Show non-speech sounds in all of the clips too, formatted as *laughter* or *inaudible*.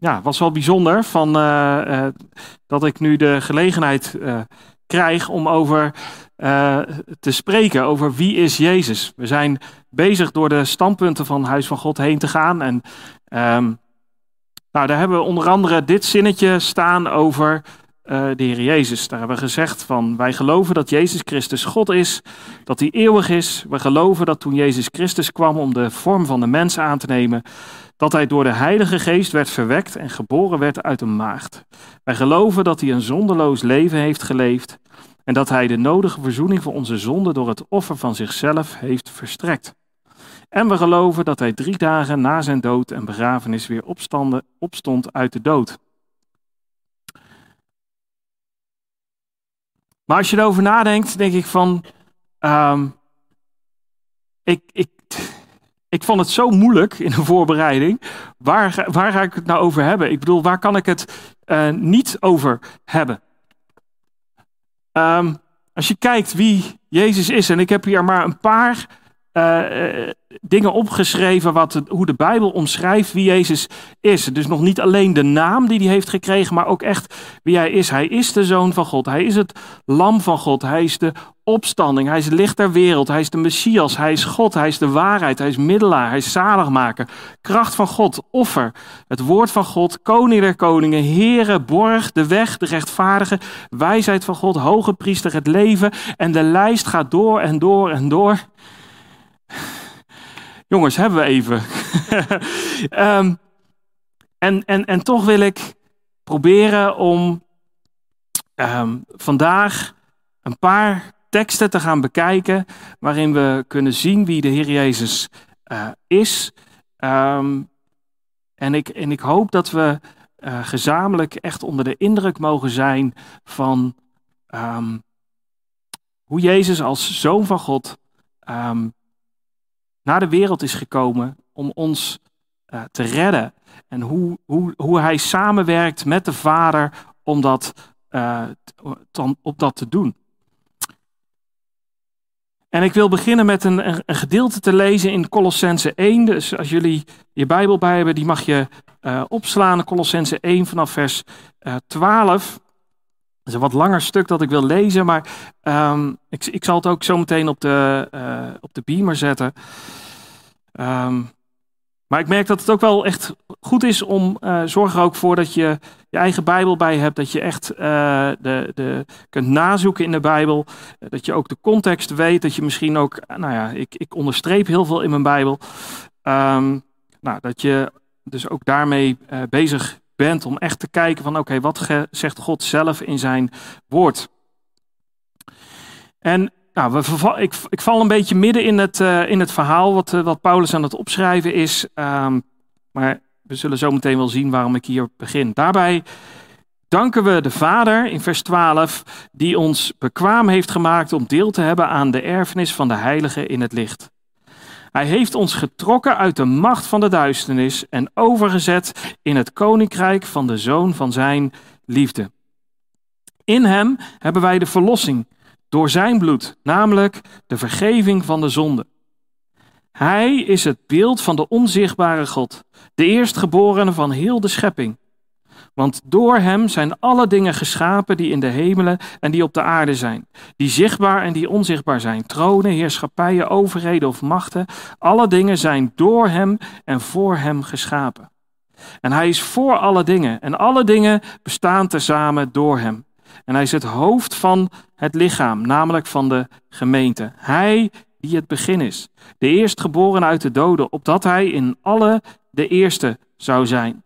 ja, was wel bijzonder van, uh, dat ik nu de gelegenheid uh, krijg om over te spreken over wie is Jezus. We zijn bezig door de standpunten van Huis van God heen te gaan. En um, nou, daar hebben we onder andere dit zinnetje staan over de Heer Jezus. Daar hebben we gezegd van wij geloven dat Jezus Christus God is, dat hij eeuwig is. We geloven dat toen Jezus Christus kwam om de vorm van de mens aan te nemen, dat hij door de Heilige Geest werd verwekt en geboren werd uit een maagd. Wij geloven dat hij een zonderloos leven heeft geleefd en dat hij de nodige verzoening voor onze zonde door het offer van zichzelf heeft verstrekt. En we geloven dat hij drie dagen na zijn dood en begrafenis weer opstond uit de dood. Maar als je erover nadenkt, denk ik van, um, ik, ik, ik vond het zo moeilijk in de voorbereiding. Waar, waar ga ik het nou over hebben? Ik bedoel, waar kan ik het uh, niet over hebben? Um, als je kijkt wie Jezus is, en ik heb hier maar een paar uh, dingen opgeschreven wat, hoe de Bijbel omschrijft wie Jezus is. Dus nog niet alleen de naam die hij heeft gekregen, maar ook echt wie hij is. Hij is de Zoon van God. Hij is het Lam van God. Hij is de opstanding. Hij is het licht der wereld. Hij is de Messias. Hij is God. Hij is de waarheid. Hij is middelaar. Hij is zaligmaker. Kracht van God. Offer. Het woord van God. Koning der koningen. Here. Borg. De weg. De rechtvaardige. Wijsheid van God. Hoge priester. Het leven. En de lijst gaat door en door en door. Jongens, hebben we even. um, *laughs* en, en, en toch wil ik proberen om um, vandaag een paar teksten te gaan bekijken waarin we kunnen zien wie de Heer Jezus uh, is. Um, en, ik, en ik hoop dat we uh, gezamenlijk echt onder de indruk mogen zijn van hoe Jezus als zoon van God naar de wereld is gekomen om ons uh, te redden. En hoe, hoe, hoe hij samenwerkt met de Vader om dat, uh, op dat te doen. En ik wil beginnen met een, een, gedeelte te lezen in Colossense 1. Dus als jullie je Bijbel bij hebben, die mag je uh, opslaan. Colossense 1 vanaf vers uh, 12. Is een wat langer stuk dat ik wil lezen, maar um, ik, ik, zal het ook zo meteen op de, uh, op de beamer zetten. Um, maar ik merk dat het ook wel echt goed is om, uh, zorg er ook voor dat je je eigen Bijbel bij hebt. Dat je echt uh, de, de, kunt nazoeken in de Bijbel. Dat je ook de context weet. Dat je misschien ook, nou ja, ik, ik onderstreep heel veel in mijn Bijbel. Um, nou, dat je dus ook daarmee bezig bent om echt te kijken van oké, wat zegt God zelf in zijn woord. En nou, we, ik, ik, val een beetje midden in het, uh, in het verhaal wat, uh, wat Paulus aan het opschrijven is. Um, maar we zullen zo meteen wel zien waarom ik hier begin. Daarbij danken we de Vader in vers 12, die ons bekwaam heeft gemaakt om deel te hebben aan de erfenis van de Heilige in het licht. Hij heeft ons getrokken uit de macht van de duisternis en overgezet in het koninkrijk van de Zoon van Zijn liefde. In Hem hebben wij de verlossing door zijn bloed, namelijk de vergeving van de zonde. Hij is het beeld van de onzichtbare God, de eerstgeborene van heel de schepping. Want door hem zijn alle dingen geschapen die in de hemelen en die op de aarde zijn, die zichtbaar en die onzichtbaar zijn, tronen, heerschappijen, overheden of machten, alle dingen zijn door hem en voor hem geschapen. En hij is voor alle dingen en alle dingen bestaan tezamen door hem. En hij is het hoofd van het lichaam, namelijk van de gemeente. Hij die het begin is, de eerstgeboren uit de doden, opdat hij in alle de eerste zou zijn.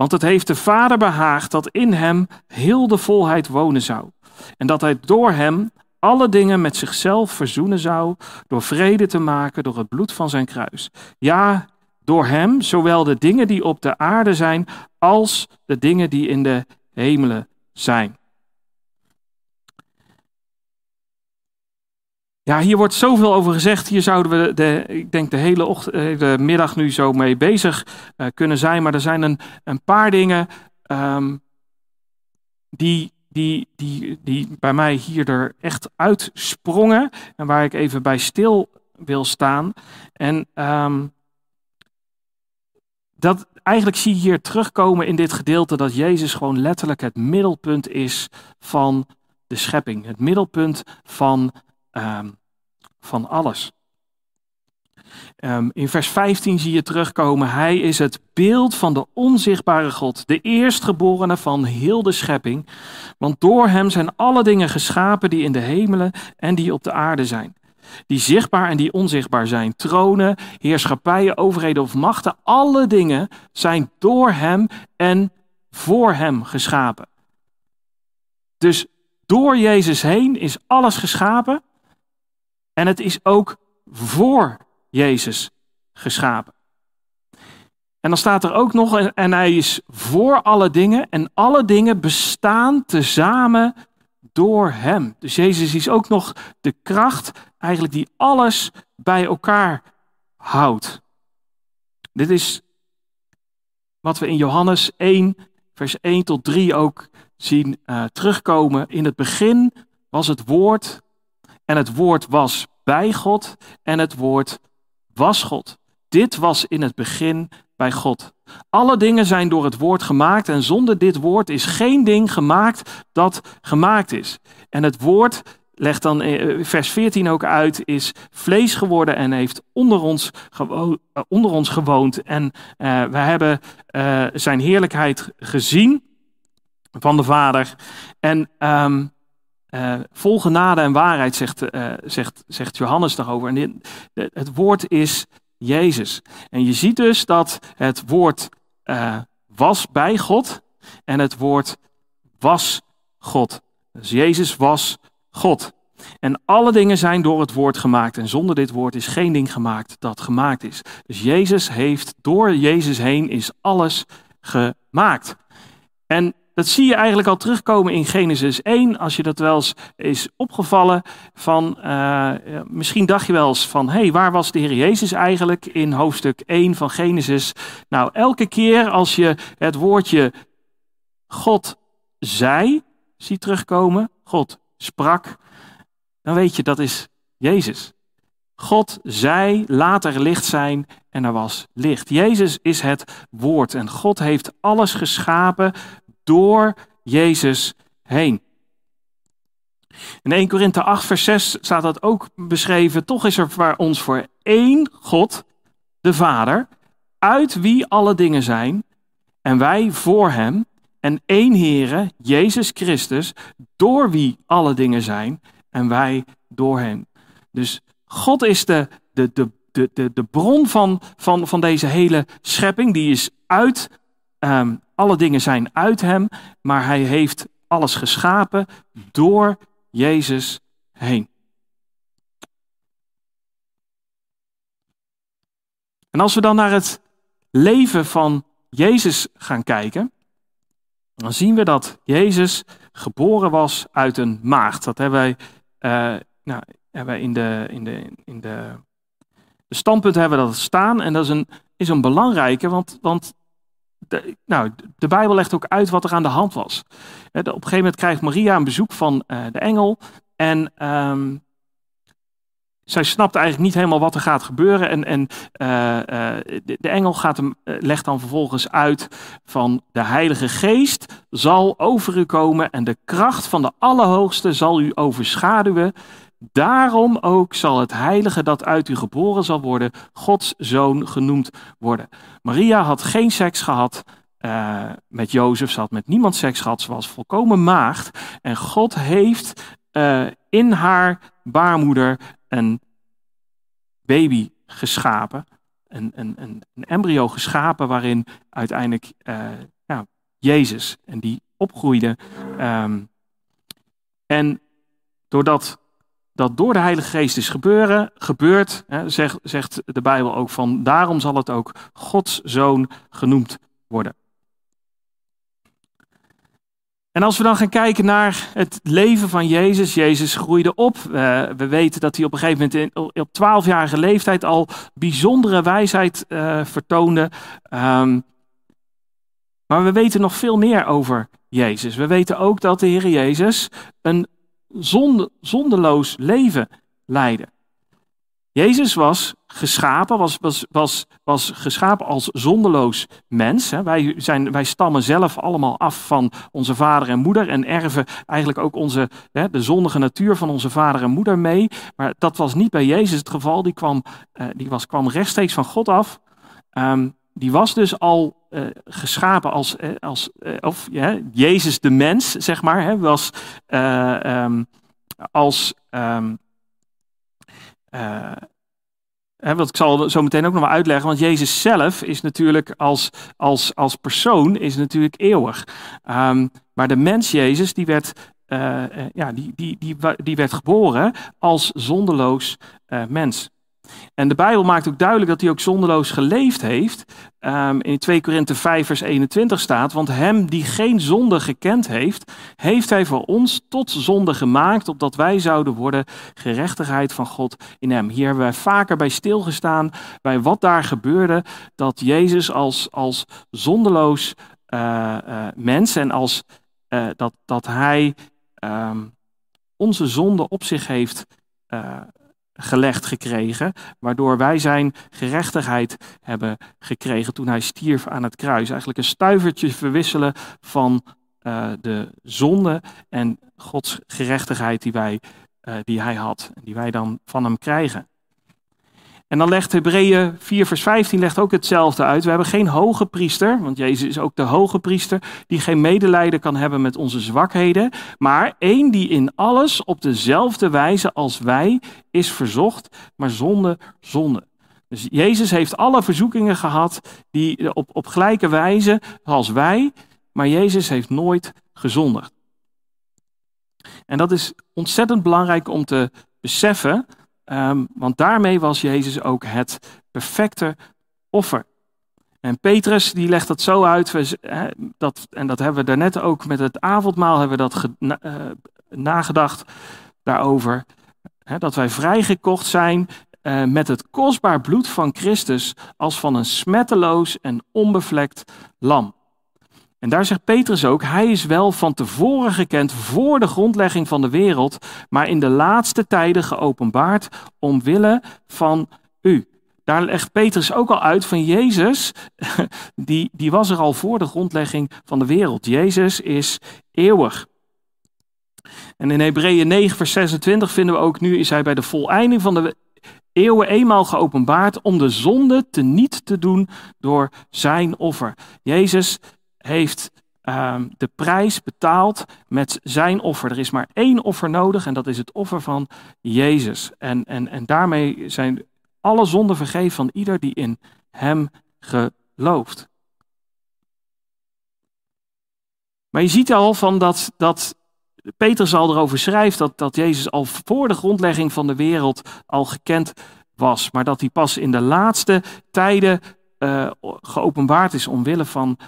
Want het heeft de Vader behaagd dat in hem heel de volheid wonen zou. En dat hij door hem alle dingen met zichzelf verzoenen zou, door vrede te maken door het bloed van zijn kruis. Ja, door hem, zowel de dingen die op de aarde zijn, als de dingen die in de hemelen zijn. Ja, hier wordt zoveel over gezegd. Hier zouden we, de, ik denk, de hele ochtend, eh, de middag nu zo mee bezig uh, kunnen zijn. Maar er zijn een, een paar dingen um, die, die, die, die bij mij hier er echt uitsprongen. En waar ik even bij stil wil staan. En um, dat, eigenlijk zie je hier terugkomen in dit gedeelte dat Jezus gewoon letterlijk het middelpunt is van de schepping. Het middelpunt van, um, van alles. Um, in vers 15 zie je terugkomen, hij is het beeld van de onzichtbare God, de eerstgeborene van heel de schepping. Want door hem zijn alle dingen geschapen die in de hemelen en die op de aarde zijn. Die zichtbaar en die onzichtbaar zijn. Tronen, heerschappijen, overheden of machten, alle dingen zijn door hem en voor hem geschapen. Dus door Jezus heen is alles geschapen en het is ook voor Jezus geschapen. En dan staat er ook nog, en hij is voor alle dingen en alle dingen bestaan tezamen door hem. Dus Jezus is ook nog de kracht eigenlijk die alles bij elkaar houdt. Dit is wat we in Johannes 1, vers 1 tot 3 ook zien uh, terugkomen. In het begin was het woord en het woord was bij God en het woord was God. Dit was in het begin bij God. Alle dingen zijn door het woord gemaakt en zonder dit woord is geen ding gemaakt dat gemaakt is. En het woord legt dan eh, vers 14 ook uit, is vlees geworden en heeft onder ons, gewo eh, onder ons gewoond. En uh, we hebben zijn heerlijkheid gezien van de Vader. En um, uh, vol genade en waarheid, zegt, uh, zegt, zegt Johannes daarover. En dit, het woord is Jezus. En je ziet dus dat het woord uh, was bij God en het woord was God. Dus Jezus was God. En alle dingen zijn door het woord gemaakt. En zonder dit woord is geen ding gemaakt dat gemaakt is. Dus Jezus heeft, door Jezus heen is alles gemaakt. En dat zie je eigenlijk al terugkomen in Genesis 1, als je dat wel eens is opgevallen. Van, uh, misschien dacht je wel eens van, hé, hey, waar was de Heer Jezus eigenlijk in hoofdstuk 1 van Genesis? Nou, elke keer als je het woordje God zei, ziet terugkomen, God sprak, dan weet je dat is Jezus. God zei, laat er licht zijn en er was licht. Jezus is het woord en God heeft alles geschapen door Jezus heen. In 1 Korinthe 8, vers 6 staat dat ook beschreven. Toch is er voor ons voor één God, de Vader, uit wie alle dingen zijn, en wij voor Hem, en één Heere, Jezus Christus, door wie alle dingen zijn, en wij door Hem. Dus God is de, de, de, de, de, de bron van, van, van deze hele schepping, die is uit um, alle dingen zijn uit hem, maar hij heeft alles geschapen door Jezus heen. En als we dan naar het leven van Jezus gaan kijken, dan zien we dat Jezus geboren was uit een maagd. Dat hebben wij, uh, nou, hebben wij in, de, in, de, in de, de standpunt hebben dat staan. En dat is een, is een belangrijke, want, want de, nou, de Bijbel legt ook uit wat er aan de hand was. op een gegeven moment krijgt Maria een bezoek van uh, de engel. En um, zij snapt eigenlijk niet helemaal wat er gaat gebeuren. En, en uh, uh, de, de, engel gaat hem, legt dan vervolgens uit van de Heilige Geest zal over u komen en de kracht van de Allerhoogste zal u overschaduwen. Daarom ook zal het heilige dat uit u geboren zal worden, Gods zoon genoemd worden. Maria had geen seks gehad uh, met Jozef, ze had met niemand seks gehad, ze was volkomen maagd. En God heeft uh, in haar baarmoeder een baby geschapen, een, een, een, embryo geschapen waarin uiteindelijk uh, ja, Jezus, en die opgroeide. Um, en doordat dat door de Heilige Geest is gebeuren, gebeurd, hè, zegt, zegt de Bijbel ook van, daarom zal het ook Gods zoon genoemd worden. En als we dan gaan kijken naar het leven van Jezus, Jezus groeide op. Uh, we weten dat hij op een gegeven moment in, op 12-jarige leeftijd al bijzondere wijsheid uh, vertoonde. Um, maar we weten nog veel meer over Jezus. We weten ook dat de Heer Jezus een zonde, zondeloos leven leiden. Jezus was geschapen, was, was, was, geschapen als zonderloos mens. Wij, zijn, wij stammen zelf allemaal af van onze vader en moeder en erven eigenlijk ook onze, de zondige natuur van onze vader en moeder mee. Maar dat was niet bij Jezus het geval. Die kwam, eh, die was, kwam rechtstreeks van God af. Ehm, die was dus al uh, geschapen als, uh, als uh, of ja, Jezus de mens, zeg maar, hè, was um, als Hè, wat ik zal zo meteen ook nog wel uitleggen, want Jezus zelf is natuurlijk als, als, als persoon is natuurlijk eeuwig. Um, maar de mens Jezus, die werd, ja, die, die, die, die werd geboren als zonderloos mens. En de Bijbel maakt ook duidelijk dat hij ook zonderloos geleefd heeft. Um, in 2 Korinthe 5 vers 21 staat, want hem die geen zonde gekend heeft, heeft hij voor ons tot zonde gemaakt, opdat wij zouden worden gerechtigheid van God in hem. Hier hebben wij vaker bij stilgestaan, bij wat daar gebeurde, dat Jezus als, als zonderloos uh, uh, mens en als uh, dat, dat hij um, onze zonde op zich heeft gelegd gekregen, waardoor wij zijn gerechtigheid hebben gekregen toen hij stierf aan het kruis. Eigenlijk een stuivertje verwisselen van uh, de zonde en Gods gerechtigheid die, wij, uh, die hij had, en die wij dan van hem krijgen. En dan legt Hebreeën 4 vers 15 legt ook hetzelfde uit. We hebben geen hoge priester, want Jezus is ook de hoge priester, die geen medelijden kan hebben met onze zwakheden, maar één die in alles op dezelfde wijze als wij is verzocht, maar zonder zonde. Dus Jezus heeft alle verzoekingen gehad die op, op gelijke wijze als wij, maar Jezus heeft nooit gezondigd. En dat is ontzettend belangrijk om te beseffen, Um, want daarmee was Jezus ook het perfecte offer. En Petrus die legt dat zo uit, dat, en dat hebben we daarnet ook met het avondmaal hebben we dat ge, uh, nagedacht daarover. Dat wij vrijgekocht zijn uh, met het kostbaar bloed van Christus als van een smetteloos en onbevlekt lam. En daar zegt Petrus ook, hij is wel van tevoren gekend voor de grondlegging van de wereld, maar in de laatste tijden geopenbaard omwille van u. Daar legt Petrus ook al uit van Jezus, *laughs* die, die was er al voor de grondlegging van de wereld. Jezus is eeuwig. En in Hebreeën 9, vers 26 vinden we ook, nu is hij bij de voleinding van de eeuwen eenmaal geopenbaard om de zonde te niet te doen door zijn offer. Jezus heeft uh, de prijs betaald met zijn offer. Er is maar één offer nodig en dat is het offer van Jezus. En, en, en daarmee zijn alle zonden vergeven van ieder die in hem gelooft. Maar je ziet al van dat, dat Petrus al erover schrijft dat, dat Jezus al voor de grondlegging van de wereld al gekend was, maar dat hij pas in de laatste tijden uh, geopenbaard is omwille van.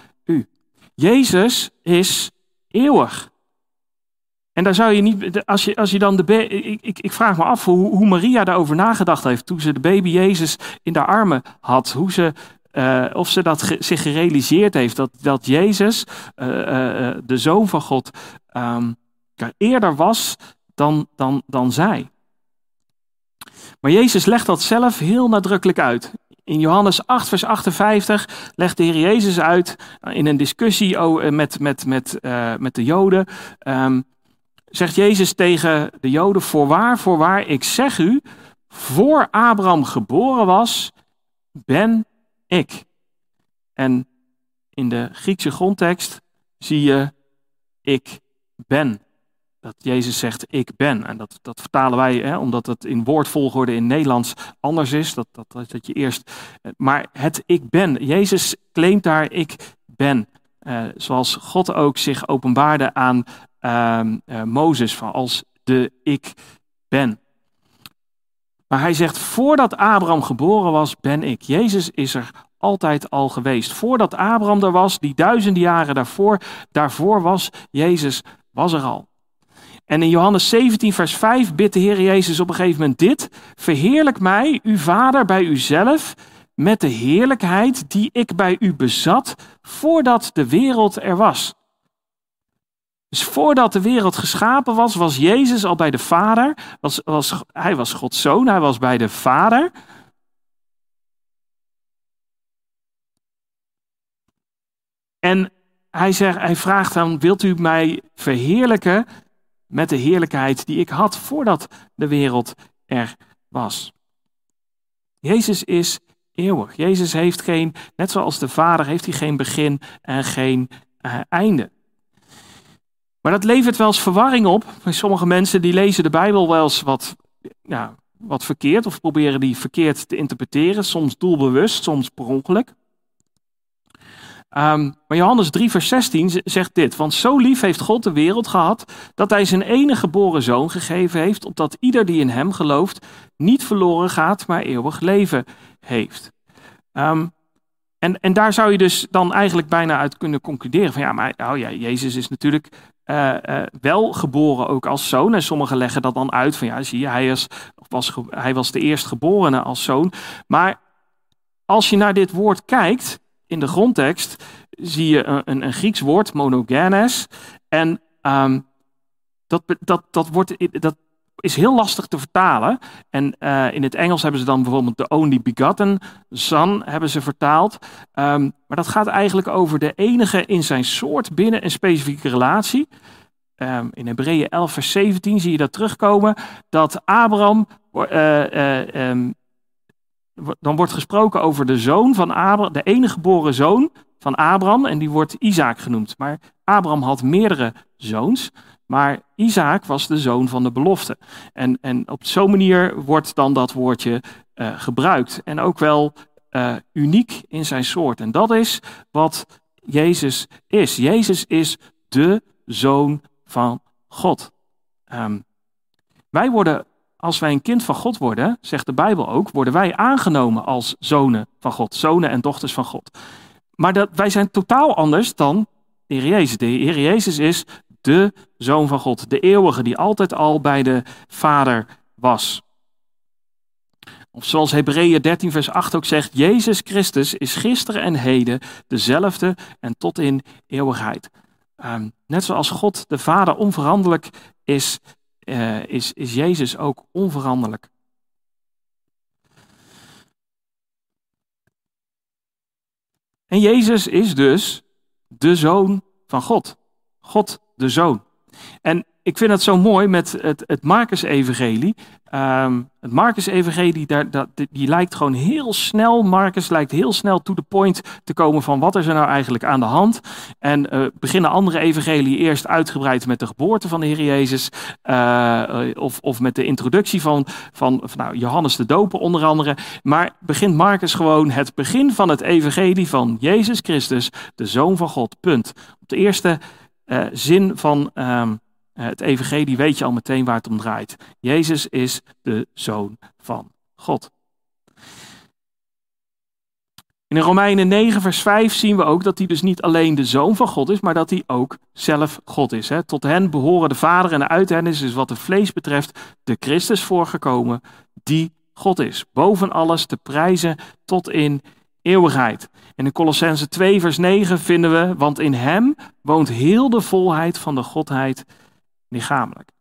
Jezus is eeuwig. En daar zou je niet, als je, als je dan de, ik, ik, ik vraag me af hoe, hoe Maria daarover nagedacht heeft toen ze de baby Jezus in haar armen had. Hoe ze, uh, of ze dat zich gerealiseerd heeft dat, dat Jezus, uh, uh, de zoon van God, um, eerder was dan, dan, dan zij. Maar Jezus legt dat zelf heel nadrukkelijk uit. In Johannes 8, vers 58 legt de Heer Jezus uit eh, in een discussie eh, met, met, met, uh, met de Joden. Um, zegt Jezus tegen de Joden: Voorwaar, voorwaar, ik zeg u, voor Abraham geboren was, ben ik. En in de Griekse grondtekst zie je: Ik ben dat Jezus zegt, ik ben. En dat, dat vertalen wij, hè, omdat het in woordvolgorde in Nederlands anders is. Dat, dat, dat je eerst, maar het ik ben. Jezus claimt daar, ik ben. Uh, zoals God ook zich openbaarde aan uh, uh, Mozes, van als de ik ben. Maar hij zegt, voordat Abraham geboren was, ben ik. Jezus is er altijd al geweest. Voordat Abraham er was, die duizenden jaren daarvoor, daarvoor was, Jezus was er al. En in Johannes 17, vers 5 bidt de Heer Jezus op een gegeven moment dit: Verheerlijk mij, uw Vader, bij uzelf, met de heerlijkheid die ik bij u bezat voordat de wereld er was. Dus voordat de wereld geschapen was, was Jezus al bij de Vader. Was, was, hij was Gods zoon, hij was bij de Vader. En hij, zegt, hij vraagt dan, wilt u mij verheerlijken met de heerlijkheid die ik had voordat de wereld er was? Jezus is eeuwig. Jezus heeft geen, net zoals de Vader, heeft hij geen begin en geen uh, einde. Maar dat levert wel eens verwarring op. Sommige mensen die lezen de Bijbel wel eens wat, ja, wat verkeerd of proberen die verkeerd te interpreteren. Soms doelbewust, soms per ongeluk. Um, maar Johannes 3, vers 16 zegt dit. Want zo lief heeft God de wereld gehad dat hij zijn enige geboren zoon gegeven heeft, opdat ieder die in hem gelooft niet verloren gaat, maar eeuwig leven heeft. Um, en, en daar zou je dus dan eigenlijk bijna uit kunnen concluderen van ja, maar oh ja, Jezus is natuurlijk uh, uh, wel geboren ook als zoon. En sommigen leggen dat dan uit van ja, zie je, hij, is, was, hij was de eerstgeborene als zoon. Maar als je naar dit woord kijkt, in de grondtekst, zie je een, een, een Grieks woord, monogenes. En um, dat, dat, dat, wordt, dat is heel lastig te vertalen. En uh, in het Engels hebben ze dan bijvoorbeeld de only begotten son hebben ze vertaald. Um, maar dat gaat eigenlijk over de enige in zijn soort binnen een specifieke relatie. Um, in Hebreeën 11 vers 17 zie je dat terugkomen. Dat Abraham, uh, dan wordt gesproken over de zoon van Abraham, de enige geboren zoon van Abraham. En die wordt Isaac genoemd. Maar Abraham had meerdere zoons. Maar Isaac was de zoon van de belofte. En, en op zo'n manier wordt dan dat woordje uh, gebruikt. En ook wel uh, uniek in zijn soort. En dat is wat Jezus is. Jezus is de zoon van God. Um, wij worden, als wij een kind van God worden, zegt de Bijbel ook, worden wij aangenomen als zonen van God. Zonen en dochters van God. Maar dat, wij zijn totaal anders dan de Jezus. De Heer Jezus is de Zoon van God, de eeuwige die altijd al bij de Vader was. Of zoals Hebreeën 13 vers 8 ook zegt, Jezus Christus is gisteren en heden dezelfde en tot in eeuwigheid. Um, net zoals God de Vader onveranderlijk is, uh, is, is Jezus ook onveranderlijk. En Jezus is dus de Zoon van God. God de Zoon. En ik vind het zo mooi met het, het Marcus-evangelie. Um, het Marcus-evangelie, daar, dat, die lijkt gewoon heel snel, Marcus lijkt heel snel to the point te komen van wat is er nou eigenlijk aan de hand. En uh, beginnen andere evangelie eerst uitgebreid met de geboorte van de Heer Jezus. Uh, of, of met de introductie van, van, van nou, Johannes de Doper onder andere. Maar begint Marcus gewoon het begin van het evangelie van Jezus Christus, de Zoon van God. Punt. Op de eerste uh, zin van um, het evangelie weet je al meteen waar het om draait. Jezus is de Zoon van God. In Romeinen 9, vers 5 zien we ook dat hij dus niet alleen de zoon van God is, maar dat hij ook zelf God is. Tot hen behoren de Vader en uit hen is dus wat het vlees betreft de Christus voorgekomen, die God is. Boven alles te prijzen tot in eeuwigheid. In Colossense 2, vers 9 vinden we, want in hem woont heel de volheid van de Godheid lichamelijk.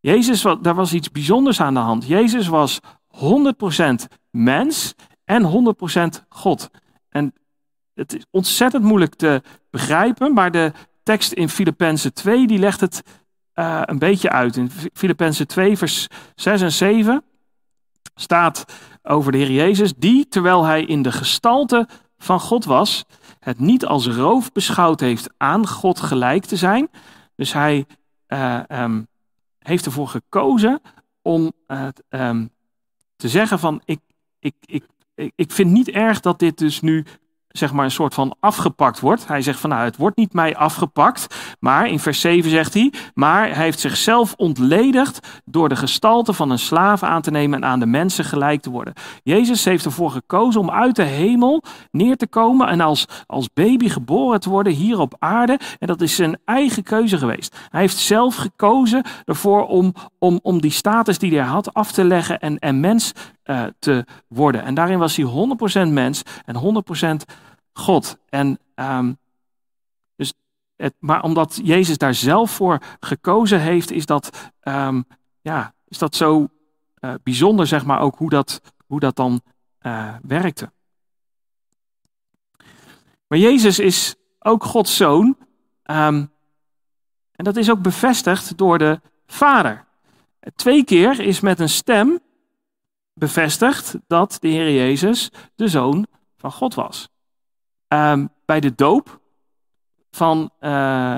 Jezus, daar was iets bijzonders aan de hand. Jezus was 100% mens en 100% God. En het is ontzettend moeilijk te begrijpen, maar de tekst in Filippenzen 2 die legt het uh, een beetje uit. In Filippenzen 2, vers 6 en 7 staat over de Heer Jezus, die, terwijl hij in de gestalte van God was, het niet als roof beschouwd heeft aan God gelijk te zijn. Dus hij uh, um, heeft ervoor gekozen om uh, um, te zeggen van ik, ik, ik, ik vind niet erg dat dit dus nu zeg maar een soort van afgepakt wordt. Hij zegt van nou, het wordt niet mij afgepakt. Maar in vers 7 zegt hij, maar hij heeft zichzelf ontledigd door de gestalte van een slaaf aan te nemen en aan de mensen gelijk te worden. Jezus heeft ervoor gekozen om uit de hemel neer te komen en als, als baby geboren te worden hier op aarde. En dat is zijn eigen keuze geweest. Hij heeft zelf gekozen ervoor om, om, om die status die hij had af te leggen en, en mens uh, te worden. En daarin was hij 100% mens en 100% God. En um, dus het, maar omdat Jezus daar zelf voor gekozen heeft, is dat, ehm, ja, is dat zo uh, bijzonder, zeg maar, ook hoe dat, hoe dat dan uh, werkte. Maar Jezus is ook Gods zoon. Um, en dat is ook bevestigd door de Vader. Twee keer is met een stem bevestigd dat de Heer Jezus de zoon van God was. Um, bij de doop van uh,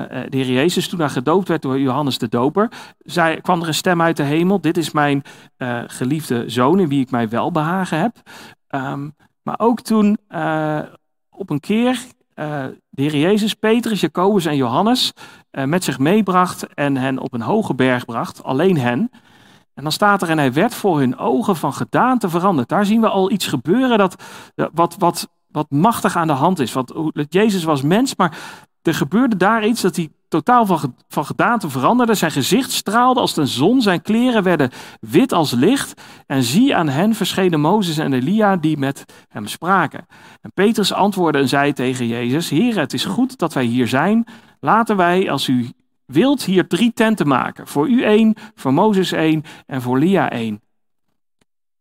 de Heer Jezus, toen hij gedoopt werd door Johannes de Doper, zei, kwam er een stem uit de hemel: Dit is mijn uh, geliefde zoon in wie ik mij wel behagen heb. Um, maar ook toen op een keer de Heer Jezus, Petrus, Jacobus en Johannes met zich meebracht en hen op een hoge berg bracht, alleen hen. En dan staat er, en hij werd voor hun ogen van gedaante veranderd. Daar zien we al iets gebeuren dat, wat, wat, wat machtig aan de hand is. Want Jezus was mens, maar er gebeurde daar iets dat hij totaal van, van gedaante veranderde. Zijn gezicht straalde als de zon, zijn kleren werden wit als licht. En zie aan hen verschenen Mozes en Elia die met hem spraken. En Petrus antwoordde en zei tegen Jezus, Heer, het is goed dat wij hier zijn. Laten wij, als u wilt, hier drie tenten maken. Voor u één, voor Mozes één en voor Elia één.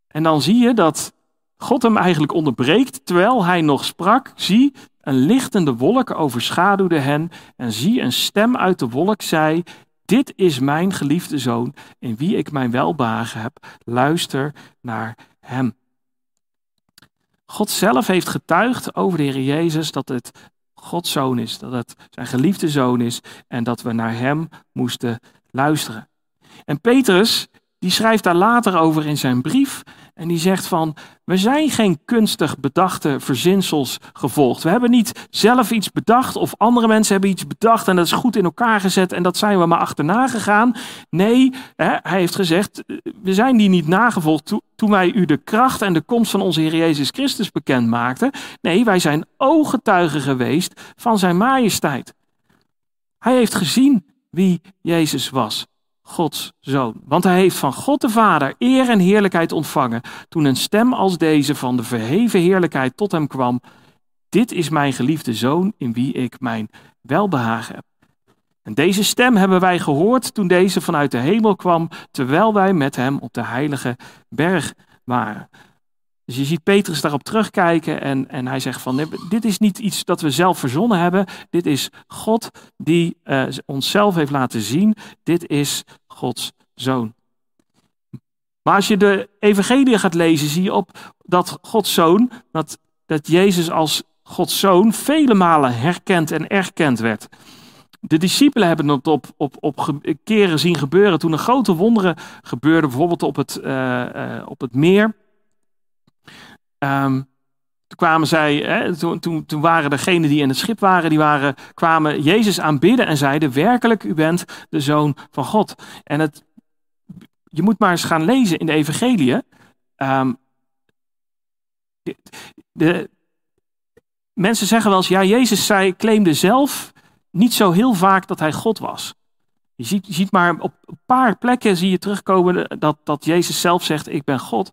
En dan zie je dat God hem eigenlijk onderbreekt terwijl hij nog sprak. Zie, een lichtende wolk overschaduwde hen en zie, een stem uit de wolk zei, dit is mijn geliefde zoon, in wie ik mijn welbehagen heb. Luister naar hem. God zelf heeft getuigd over de Heer Jezus dat het Gods zoon is, dat het zijn geliefde zoon is en dat we naar hem moesten luisteren. En Petrus, die schrijft daar later over in zijn brief. En die zegt van, we zijn geen kunstig bedachte verzinsels gevolgd. We hebben niet zelf iets bedacht of andere mensen hebben iets bedacht en dat is goed in elkaar gezet en dat zijn we maar achterna gegaan. Nee, hè, hij heeft gezegd, we zijn die niet nagevolgd toen wij u de kracht en de komst van onze Heer Jezus Christus bekend maakten. Nee, wij zijn ooggetuigen geweest van zijn majesteit. Hij heeft gezien wie Jezus was. Gods zoon. Want hij heeft van God de Vader eer en heerlijkheid ontvangen toen een stem als deze van de verheven heerlijkheid tot hem kwam. Dit is mijn geliefde zoon in wie ik mijn welbehagen heb. En deze stem hebben wij gehoord toen deze vanuit de hemel kwam, terwijl wij met hem op de heilige berg waren. Dus je ziet Petrus daarop terugkijken en, en hij zegt van dit is niet iets dat we zelf verzonnen hebben. Dit is God die uh, onszelf heeft laten zien. Dit is Gods zoon. Maar als je de evangelie gaat lezen, zie je op dat Gods zoon, dat, dat Jezus als Gods zoon vele malen herkend en erkend werd. De discipelen hebben het op, op, op keren zien gebeuren toen er grote wonderen gebeurden, bijvoorbeeld op het, uh, uh, op het meer. Um, toen kwamen zij, hè, toen, toen, waren degenen die in het schip waren, die waren, kwamen Jezus aanbidden en zeiden, werkelijk, u bent de Zoon van God. En het, je moet maar eens gaan lezen in de evangelie. De, de, mensen zeggen wel eens, ja, Jezus zei, claimde zelf niet zo heel vaak dat hij God was. Je ziet, je ziet maar op een paar plekken zie je terugkomen dat, dat Jezus zelf zegt, ik ben God.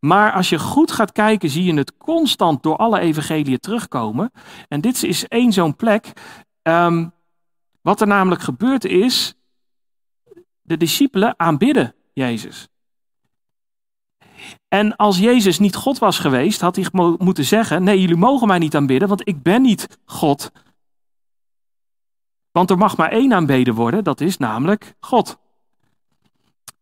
Maar als je goed gaat kijken, zie je het constant door alle evangeliën terugkomen. En dit is één zo'n plek. Um, wat er namelijk gebeurd is, de discipelen aanbidden Jezus. En als Jezus niet God was geweest, had hij moeten zeggen: Nee, jullie mogen mij niet aanbidden, want ik ben niet God. Want er mag maar één aanbeden worden, dat is namelijk God.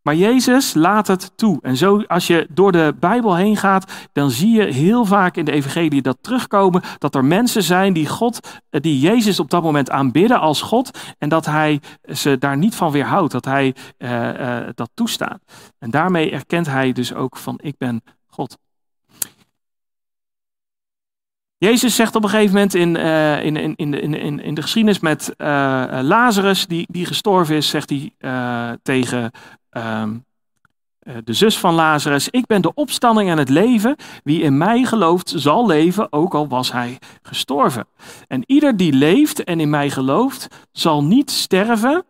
Maar Jezus laat het toe. En zo, als je door de Bijbel heen gaat, dan zie je heel vaak in de Evangelie dat terugkomen dat er mensen zijn die God, eh, die Jezus op dat moment aanbidden als God, en dat Hij ze daar niet van weerhoudt, dat Hij uh, uh, dat toestaat. En daarmee erkent Hij dus ook van: ik ben God. Jezus zegt op een gegeven moment in, in, in, in, in, in de geschiedenis met Lazarus, die, die gestorven is, zegt hij tegen um, de zus van Lazarus, ik ben de opstanding en het leven. Wie in mij gelooft, zal leven, ook al was hij gestorven. En ieder die leeft en in mij gelooft, zal niet sterven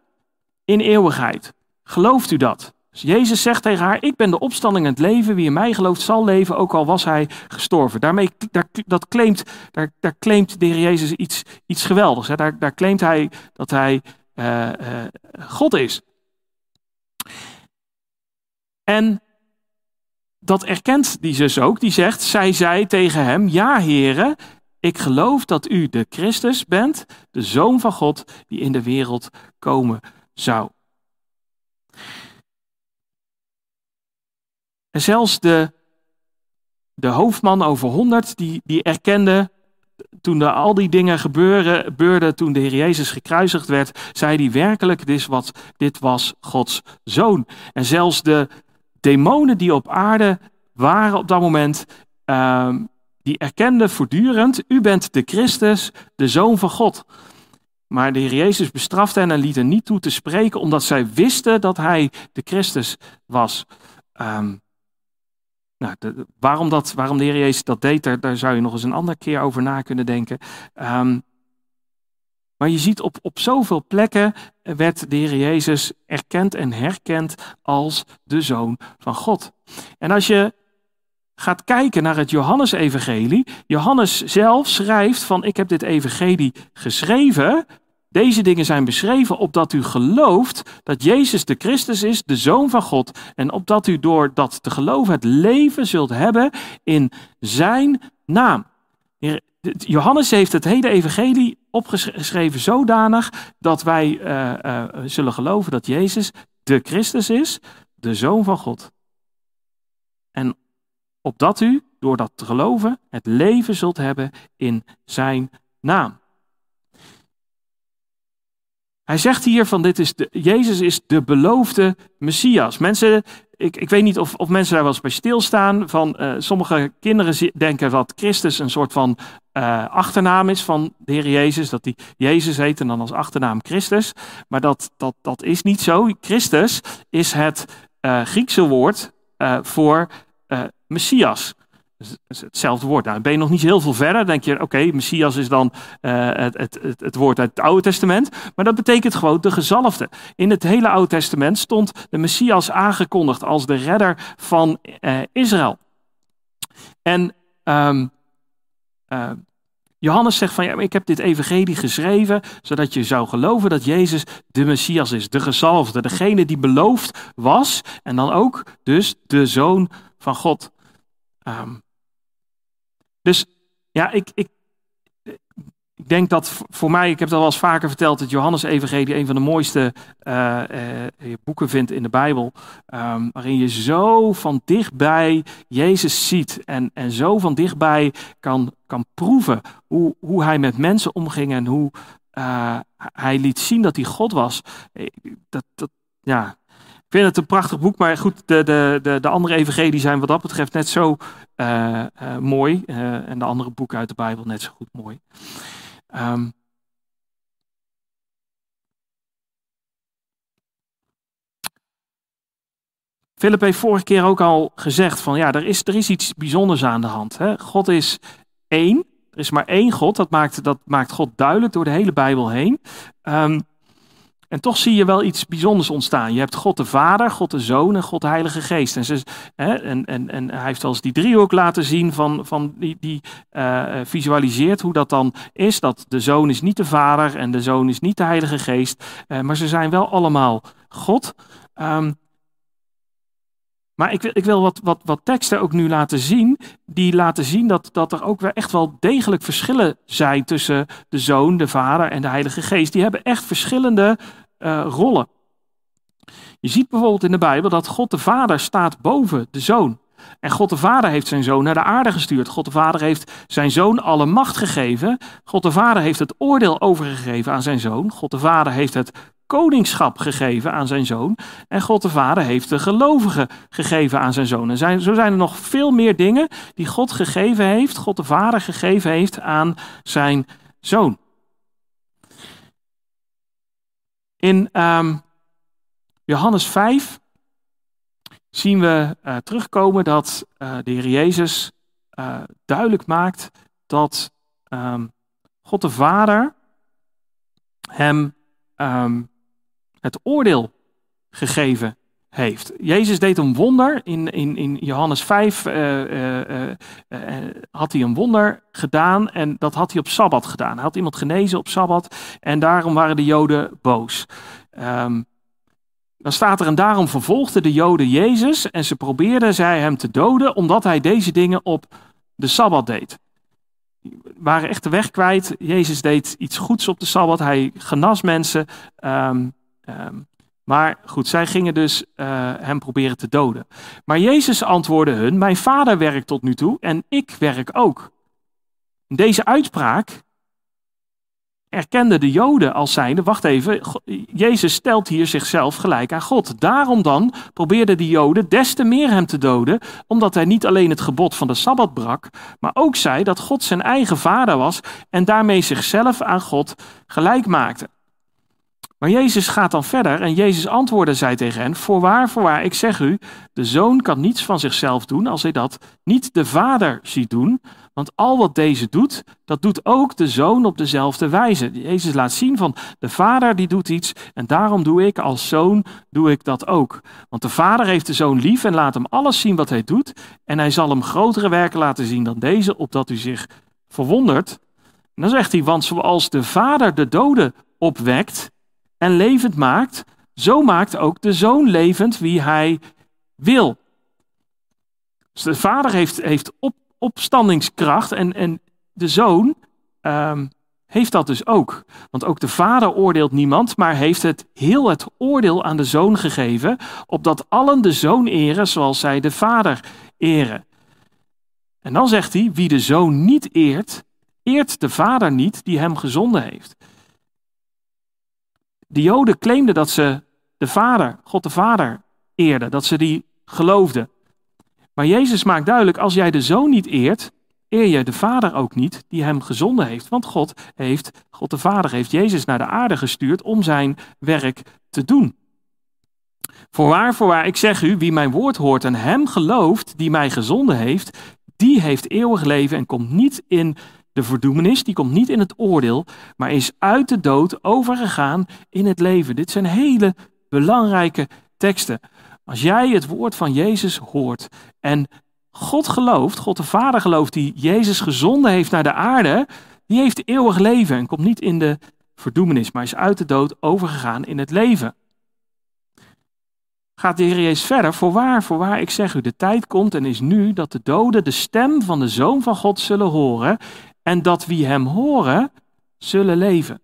in eeuwigheid. Gelooft u dat? Dus Jezus zegt tegen haar, ik ben de opstanding en het leven. Wie in mij gelooft zal leven, ook al was hij gestorven. Daarmee daar, dat claimt, daar, daar claimt de Heer Jezus iets, iets geweldigs. Hè. Daar, daar claimt hij dat hij uh, uh, God is. En dat erkent die zus ook. Die zegt, zij zei tegen hem, ja heren, ik geloof dat u de Christus bent, de Zoon van God, die in de wereld komen zou. En zelfs de, de hoofdman over honderd, die, die erkende, toen er al die dingen gebeuren, gebeurden, toen de Heer Jezus gekruisigd werd, zei hij werkelijk, dit, wat, dit was Gods Zoon. En zelfs de demonen die op aarde waren op dat moment, uh, die erkenden voortdurend, u bent de Christus, de Zoon van God. Maar de Heer Jezus bestrafte hen en liet hen niet toe te spreken, omdat zij wisten dat hij de Christus was. Um, nou, waarom, dat, waarom de Heer Jezus dat deed, daar, daar, zou je nog eens een andere keer over na kunnen denken. Um, maar je ziet op, op zoveel plekken werd de Heer Jezus erkend en herkend als de Zoon van God. En als je gaat kijken naar het Johannesevangelie, Johannes zelf schrijft van ik heb dit evangelie geschreven, deze dingen zijn beschreven opdat u gelooft dat Jezus de Christus is, de Zoon van God, en opdat u door dat te geloven het leven zult hebben in Zijn naam. Johannes heeft het hele evangelie opgeschreven zodanig dat wij uh, uh, zullen geloven dat Jezus de Christus is, de Zoon van God. En opdat u, door dat te geloven, het leven zult hebben in zijn naam. Hij zegt hier van dit is de, Jezus is de beloofde Messias. Mensen, ik, ik weet niet of, of mensen daar wel eens bij stilstaan. Van, uh, sommige kinderen denken dat Christus een soort van uh, achternaam is van de Heer Jezus. Dat hij Jezus heet en dan als achternaam Christus. Maar dat, dat, dat is niet zo. Christus is het uh, Griekse woord voor Messias. Hetzelfde woord. Nou, ben je nog niet heel veel verder. denk je, oké, Messias is dan uh, het, het, het, woord uit het Oude Testament. Maar dat betekent gewoon de gezalfde. In het hele Oude Testament stond de Messias aangekondigd als de redder van uh, Israël. En um, uh, Johannes zegt van ja, ik heb dit evangelie geschreven zodat je zou geloven dat Jezus de Messias is, de gezalfde, degene die beloofd was en dan ook dus de zoon van God. Um, dus ja, ik, ik, ik denk dat voor mij, ik heb al wel eens vaker verteld, dat Johannes Evangelie een van de mooiste uh, uh, boeken vindt in de Bijbel. Um, waarin je zo van dichtbij Jezus ziet en, en zo van dichtbij kan, kan proeven hoe, hoe hij met mensen omging en hoe uh, hij liet zien dat hij God was. Dat, dat, ja, ik vind het een prachtig boek, maar goed, de, de, de, de andere evangelie zijn wat dat betreft net zo uh, uh, mooi. Uh, en de andere boeken uit de Bijbel net zo goed mooi. Um, Philip heeft vorige keer ook al gezegd van ja, er is, er is iets bijzonders aan de hand. Hè? God is één. Er is maar één God. Dat maakt, dat maakt God duidelijk door de hele Bijbel heen. Um, en toch zie je wel iets bijzonders ontstaan. Je hebt God de Vader, God de Zoon en God de Heilige Geest. En, ze, hè, en, en, en hij heeft eens die driehoek laten zien van, van die, die uh, visualiseert hoe dat dan is. Dat de Zoon is niet de Vader en de Zoon is niet de Heilige Geest. Uh, maar ze zijn wel allemaal God. Um, maar ik wil, ik wil wat, wat, wat teksten ook nu laten zien, die laten zien dat, dat er ook weer echt wel degelijk verschillen zijn tussen de Zoon, de Vader en de Heilige Geest. Die hebben echt verschillende uh, rollen. Je ziet bijvoorbeeld in de Bijbel dat God de Vader staat boven de Zoon. En God de Vader heeft zijn zoon naar de aarde gestuurd. God de Vader heeft zijn zoon alle macht gegeven. God de Vader heeft het oordeel overgegeven aan zijn zoon. God de Vader heeft het koningschap gegeven aan zijn zoon. En God de Vader heeft de gelovigen gegeven aan zijn zoon. En zijn, zo zijn er nog veel meer dingen die God gegeven heeft, God de Vader gegeven heeft aan zijn zoon. In um, Johannes 5 zien we uh, terugkomen dat uh, de Heer Jezus uh, duidelijk maakt dat um, God de Vader hem um, het oordeel gegeven heeft. Jezus deed een wonder. In, in, in Johannes 5 uh, uh, had hij een wonder gedaan en dat had hij op Sabbat gedaan. Hij had iemand genezen op Sabbat en daarom waren de Joden boos. Um, dan staat er en daarom vervolgden de Joden Jezus en ze probeerden zij hem te doden omdat hij deze dingen op de Sabbat deed. waren echt de weg kwijt. Jezus deed iets goeds op de Sabbat. Hij genas mensen. Um, um, maar goed, zij gingen dus uh, hem proberen te doden. Maar Jezus antwoordde hun: Mijn vader werkt tot nu toe en ik werk ook. Deze uitspraak erkenden de Joden als zijnde: Wacht even, Jezus stelt hier zichzelf gelijk aan God. Daarom dan probeerden de Joden des te meer hem te doden, omdat hij niet alleen het gebod van de sabbat brak, maar ook zei dat God zijn eigen vader was en daarmee zichzelf aan God gelijk maakte. Maar Jezus gaat dan verder en Jezus antwoordde zij tegen hen: Voorwaar, voorwaar, ik zeg u, de zoon kan niets van zichzelf doen als hij dat niet de vader ziet doen. Want al wat deze doet, dat doet ook de zoon op dezelfde wijze. Jezus laat zien van de vader die doet iets en daarom doe ik als zoon, doe ik dat ook. Want de vader heeft de zoon lief en laat hem alles zien wat hij doet. En hij zal hem grotere werken laten zien dan deze, opdat u zich verwondert. En dan zegt hij, want zoals de vader de doden opwekt en levend maakt, zo maakt ook de zoon levend wie hij wil. Dus de vader heeft, heeft op, opstandingskracht en, en de zoon ehm, heeft dat dus ook. Want ook de vader oordeelt niemand, maar heeft het heel het oordeel aan de zoon gegeven, opdat allen de zoon eren zoals zij de vader eren. En dan zegt hij, wie de zoon niet eert, eert de vader niet die hem gezonden heeft. De Joden claimden dat ze de Vader, God de Vader, eerden, dat ze die geloofden. Maar Jezus maakt duidelijk, als jij de Zoon niet eert, eer je de Vader ook niet die hem gezonden heeft. Want God heeft, God de Vader heeft Jezus naar de aarde gestuurd om zijn werk te doen. Voorwaar, voorwaar, ik zeg u, wie mijn woord hoort en hem gelooft die mij gezonden heeft, die heeft eeuwig leven en komt niet in de verdoemenis die komt niet in het oordeel, maar is uit de dood overgegaan in het leven. Dit zijn hele belangrijke teksten. Als jij het woord van Jezus hoort en God gelooft, God de Vader gelooft, die Jezus gezonden heeft naar de aarde, die heeft eeuwig leven en komt niet in de verdoemenis, maar is uit de dood overgegaan in het leven. Gaat de Heer Jezus verder, voorwaar, voorwaar, ik zeg u, de tijd komt en is nu dat de doden de stem van de Zoon van God zullen horen en dat wie hem horen, zullen leven.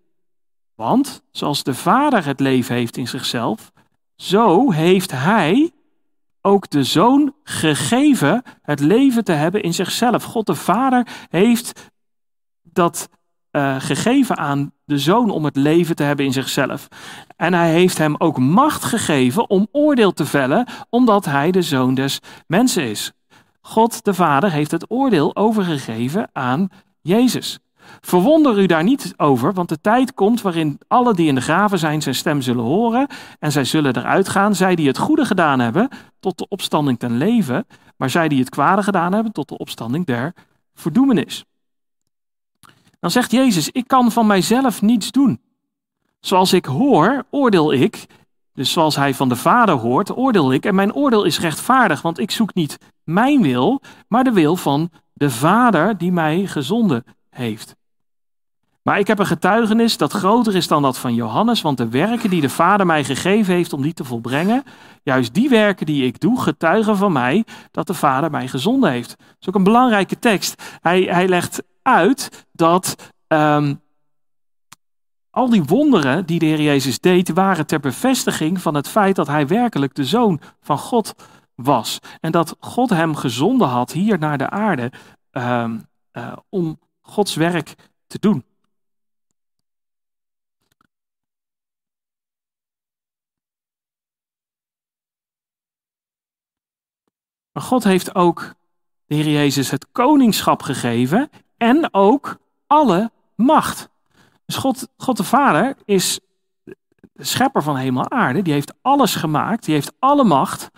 Want zoals de Vader het leven heeft in zichzelf, zo heeft hij ook de Zoon gegeven het leven te hebben in zichzelf. God de Vader heeft dat uh, gegeven aan de Zoon om het leven te hebben in zichzelf. En hij heeft hem ook macht gegeven om oordeel te vellen, omdat hij de Zoon des mensen is. God de Vader heeft het oordeel overgegeven aan Jezus. Verwonder u daar niet over, want de tijd komt waarin alle die in de graven zijn zijn stem zullen horen en zij zullen eruit gaan, zij die het goede gedaan hebben tot de opstanding ten leven, maar zij die het kwade gedaan hebben tot de opstanding der verdoemenis. Dan zegt Jezus, ik kan van mijzelf niets doen. Zoals ik hoor, oordeel ik, dus zoals hij van de Vader hoort, oordeel ik en mijn oordeel is rechtvaardig, want ik zoek niet mijn wil, maar de wil van de Vader die mij gezonden heeft. Maar ik heb een getuigenis dat groter is dan dat van Johannes, want de werken die de Vader mij gegeven heeft om die te volbrengen, juist die werken die ik doe, getuigen van mij dat de Vader mij gezonden heeft. Dat is ook een belangrijke tekst. Hij, hij legt uit dat um, al die wonderen die de Heer Jezus deed, waren ter bevestiging van het feit dat hij werkelijk de Zoon van God was. En dat God hem gezonden had hier naar de aarde uh, uh, om Gods werk te doen. Maar God heeft ook de Heer Jezus het koningschap gegeven en ook alle macht. Dus God, God de Vader is de schepper van hemel en aarde. Die heeft alles gemaakt. Die heeft alle macht.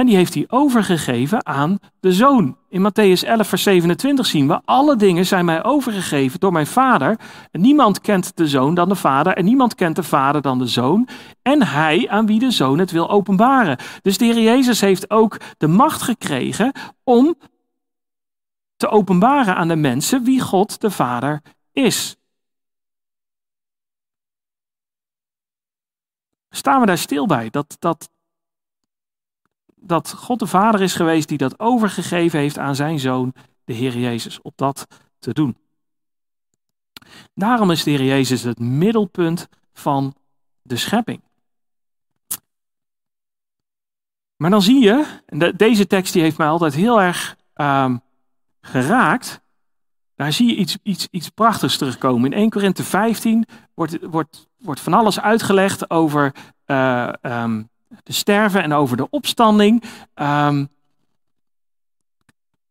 En die heeft hij overgegeven aan de zoon. In Matthäus 11, vers 27 zien we: Alle dingen zijn mij overgegeven door mijn vader. En niemand kent de zoon dan de vader. En niemand kent de vader dan de zoon. En hij aan wie de zoon het wil openbaren. Dus de Heer Jezus heeft ook de macht gekregen om te openbaren aan de mensen wie God de Vader is. Staan we daar stil bij? Dat, dat, dat God de Vader is geweest die dat overgegeven heeft aan zijn zoon, de Heer Jezus, op dat te doen. Daarom is de Heer Jezus het middelpunt van de schepping. Maar dan zie je, deze tekst die heeft mij altijd heel erg ehm, geraakt. Daar zie je iets, iets, iets prachtigs terugkomen. In 1 Korinthe 15 wordt, wordt, wordt van alles uitgelegd over uh, um, de sterven en over de opstanding. Um,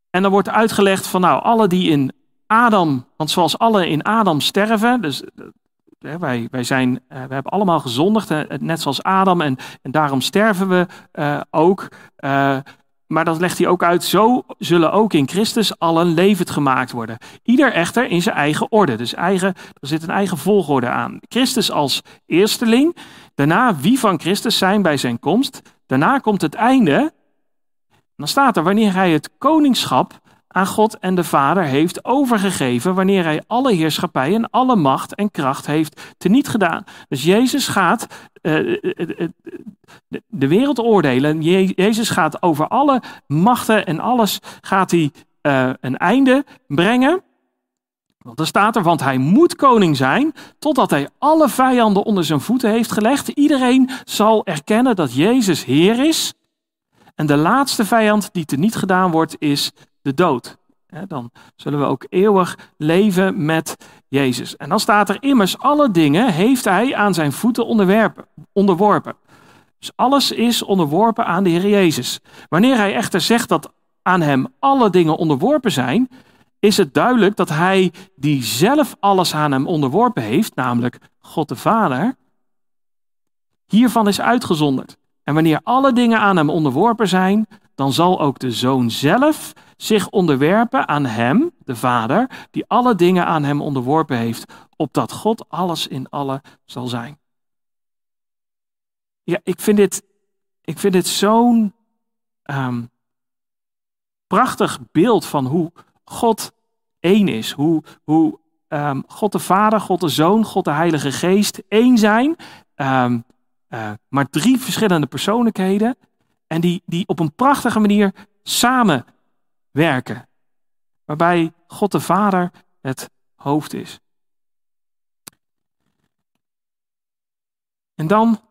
en dan wordt uitgelegd van nou, alle die in Adam, want zoals alle in Adam sterven, dus uh, wij, wij, zijn, uh, we hebben allemaal gezondigd, net zoals Adam, en, en daarom sterven we ook. Maar dat legt hij ook uit, zo zullen ook in Christus allen levend gemaakt worden. Ieder echter in zijn eigen orde. Dus eigen, er zit een eigen volgorde aan. Christus als eersteling, daarna wie van Christus zijn bij zijn komst. Daarna komt het einde. Dan staat er, wanneer hij het koningschap aan God en de Vader heeft overgegeven wanneer hij alle heerschappij en alle macht en kracht heeft teniet gedaan. Dus Jezus gaat uh, de wereld oordelen. Jezus gaat over alle machten en alles gaat hij een einde brengen. Want er staat er, want hij moet koning zijn totdat hij alle vijanden onder zijn voeten heeft gelegd. Iedereen zal erkennen dat Jezus Heer is. En de laatste vijand die teniet gedaan wordt is de dood. Dan zullen we ook eeuwig leven met Jezus. En dan staat er immers, alle dingen heeft hij aan zijn voeten onderworpen. Dus alles is onderworpen aan de Heer Jezus. Wanneer hij echter zegt dat aan hem alle dingen onderworpen zijn, is het duidelijk dat hij die zelf alles aan hem onderworpen heeft, namelijk God de Vader, hiervan is uitgezonderd. En wanneer alle dingen aan hem onderworpen zijn, dan zal ook de zoon zelf zich onderwerpen aan hem, de Vader, die alle dingen aan hem onderworpen heeft, opdat God alles in alle zal zijn. Ja, ik vind dit, ik vind dit zo'n um, prachtig beeld van hoe God één is. Hoe, hoe um, God de Vader, God de Zoon, God de Heilige Geest één zijn. Um, uh, maar drie verschillende persoonlijkheden. En die, die op een prachtige manier samenwerken. Waarbij God de Vader het hoofd is. En dan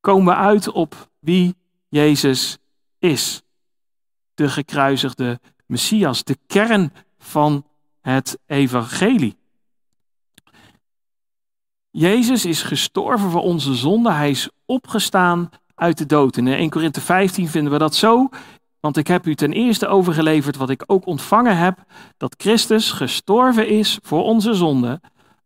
komen we uit op wie Jezus is. De gekruisigde Messias, de kern van het evangelie. Jezus is gestorven voor onze zonde. Hij is opgestaan uit de dood. In 1 Korinthe 15 vinden we dat zo. Want ik heb u ten eerste overgeleverd wat ik ook ontvangen heb: dat Christus gestorven is voor onze zonde,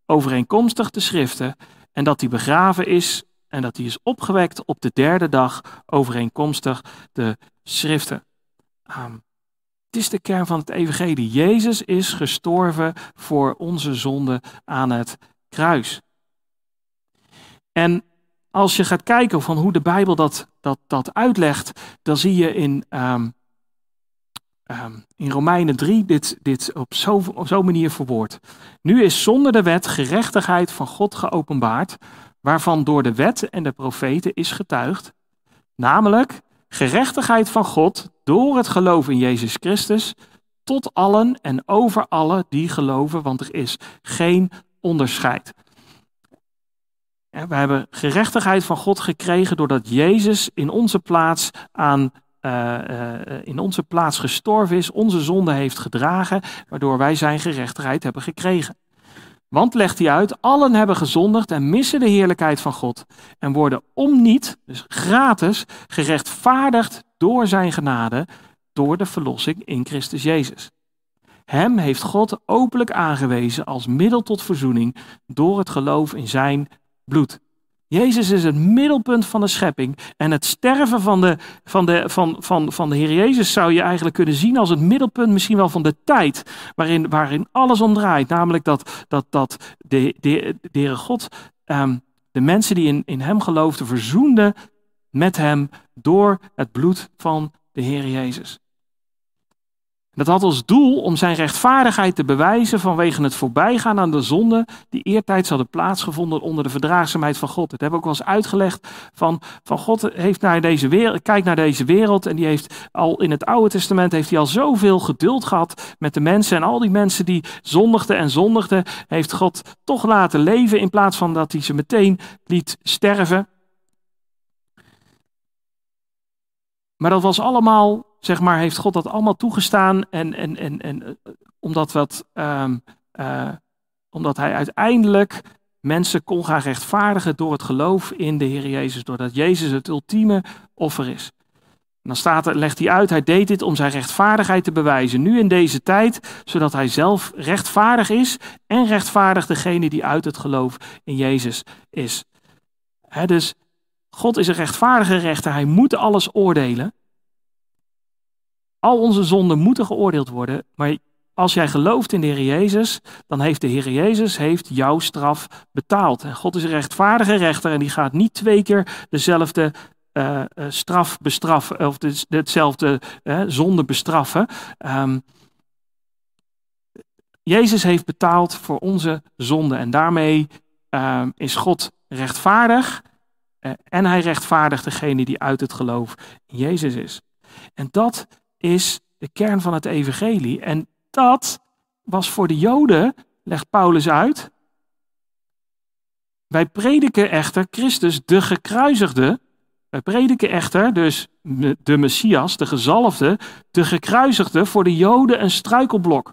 overeenkomstig de schriften, en dat hij begraven is en dat hij is opgewekt op de derde dag, overeenkomstig de schriften. Het is de kern van het evangelie. Jezus is gestorven voor onze zonde aan het kruis. En als je gaat kijken van hoe de Bijbel dat, dat, dat uitlegt, dan zie je in, um, um, in Romeinen 3 dit, dit op zo'n zo manier verwoord. Nu is zonder de wet gerechtigheid van God geopenbaard, waarvan door de wet en de profeten is getuigd, namelijk gerechtigheid van God door het geloof in Jezus Christus tot allen en over allen die geloven, want er is geen onderscheid. We hebben gerechtigheid van God gekregen doordat Jezus in onze plaats aan uh, uh, in onze plaats gestorven is, onze zonde heeft gedragen, waardoor wij zijn gerechtigheid hebben gekregen. Want, legt hij uit, allen hebben gezondigd en missen de heerlijkheid van God en worden om niet, dus gratis, gerechtvaardigd door zijn genade, door de verlossing in Christus Jezus. Hem heeft God openlijk aangewezen als middel tot verzoening door het geloof in zijn bloed. Jezus is het middelpunt van de schepping. En het sterven van de, van, de, van, van, van de Heer Jezus zou je eigenlijk kunnen zien als het middelpunt misschien wel van de tijd. Waarin, waarin alles om draait. Namelijk dat, dat, dat de, de, de Heere God ehm, de mensen die in, in Hem geloofden verzoende met Hem door het bloed van de Heer Jezus. Dat had als doel om zijn rechtvaardigheid te bewijzen vanwege het voorbijgaan aan de zonde die eertijds hadden plaatsgevonden onder de verdraagzaamheid van God. Dat hebben we ook wel eens uitgelegd van, van God heeft naar deze wereld, kijkt naar deze wereld en die heeft al in het Oude Testament heeft hij al zoveel geduld gehad met de mensen en al die mensen die zondigden en zondigden, heeft God toch laten leven in plaats van dat hij ze meteen liet sterven. Maar dat was allemaal zeg maar, heeft God dat allemaal toegestaan. En, en, en, en eh, omdat, wat, um, uh, omdat hij uiteindelijk mensen kon gaan rechtvaardigen door het geloof in de Heer Jezus. Doordat Jezus het ultieme offer is. Dan staat er, legt hij uit, hij deed dit om zijn rechtvaardigheid te bewijzen. Nu in deze tijd, zodat hij zelf rechtvaardig is en rechtvaardig degene die uit het geloof in Jezus is. He, dus God is een rechtvaardige rechter, hij moet alles oordelen. Al onze zonden moeten geoordeeld worden, maar als jij gelooft in de Heer Jezus, dan heeft de Heer Jezus heeft jouw straf betaald. En God is een rechtvaardige rechter en die gaat niet twee keer dezelfde uh, straf bestraffen of de, hetzelfde uh, zonde bestraffen. Um, Jezus heeft betaald voor onze zonde en daarmee uh, is God rechtvaardig en hij rechtvaardigt degene die uit het geloof in Jezus is. En dat is de kern van het evangelie. En dat was voor de Joden, legt Paulus uit. Wij prediken echter Christus de gekruisigde. Wij prediken echter dus de Messias, de gezalfde, de gekruisigde voor de Joden een struikelblok.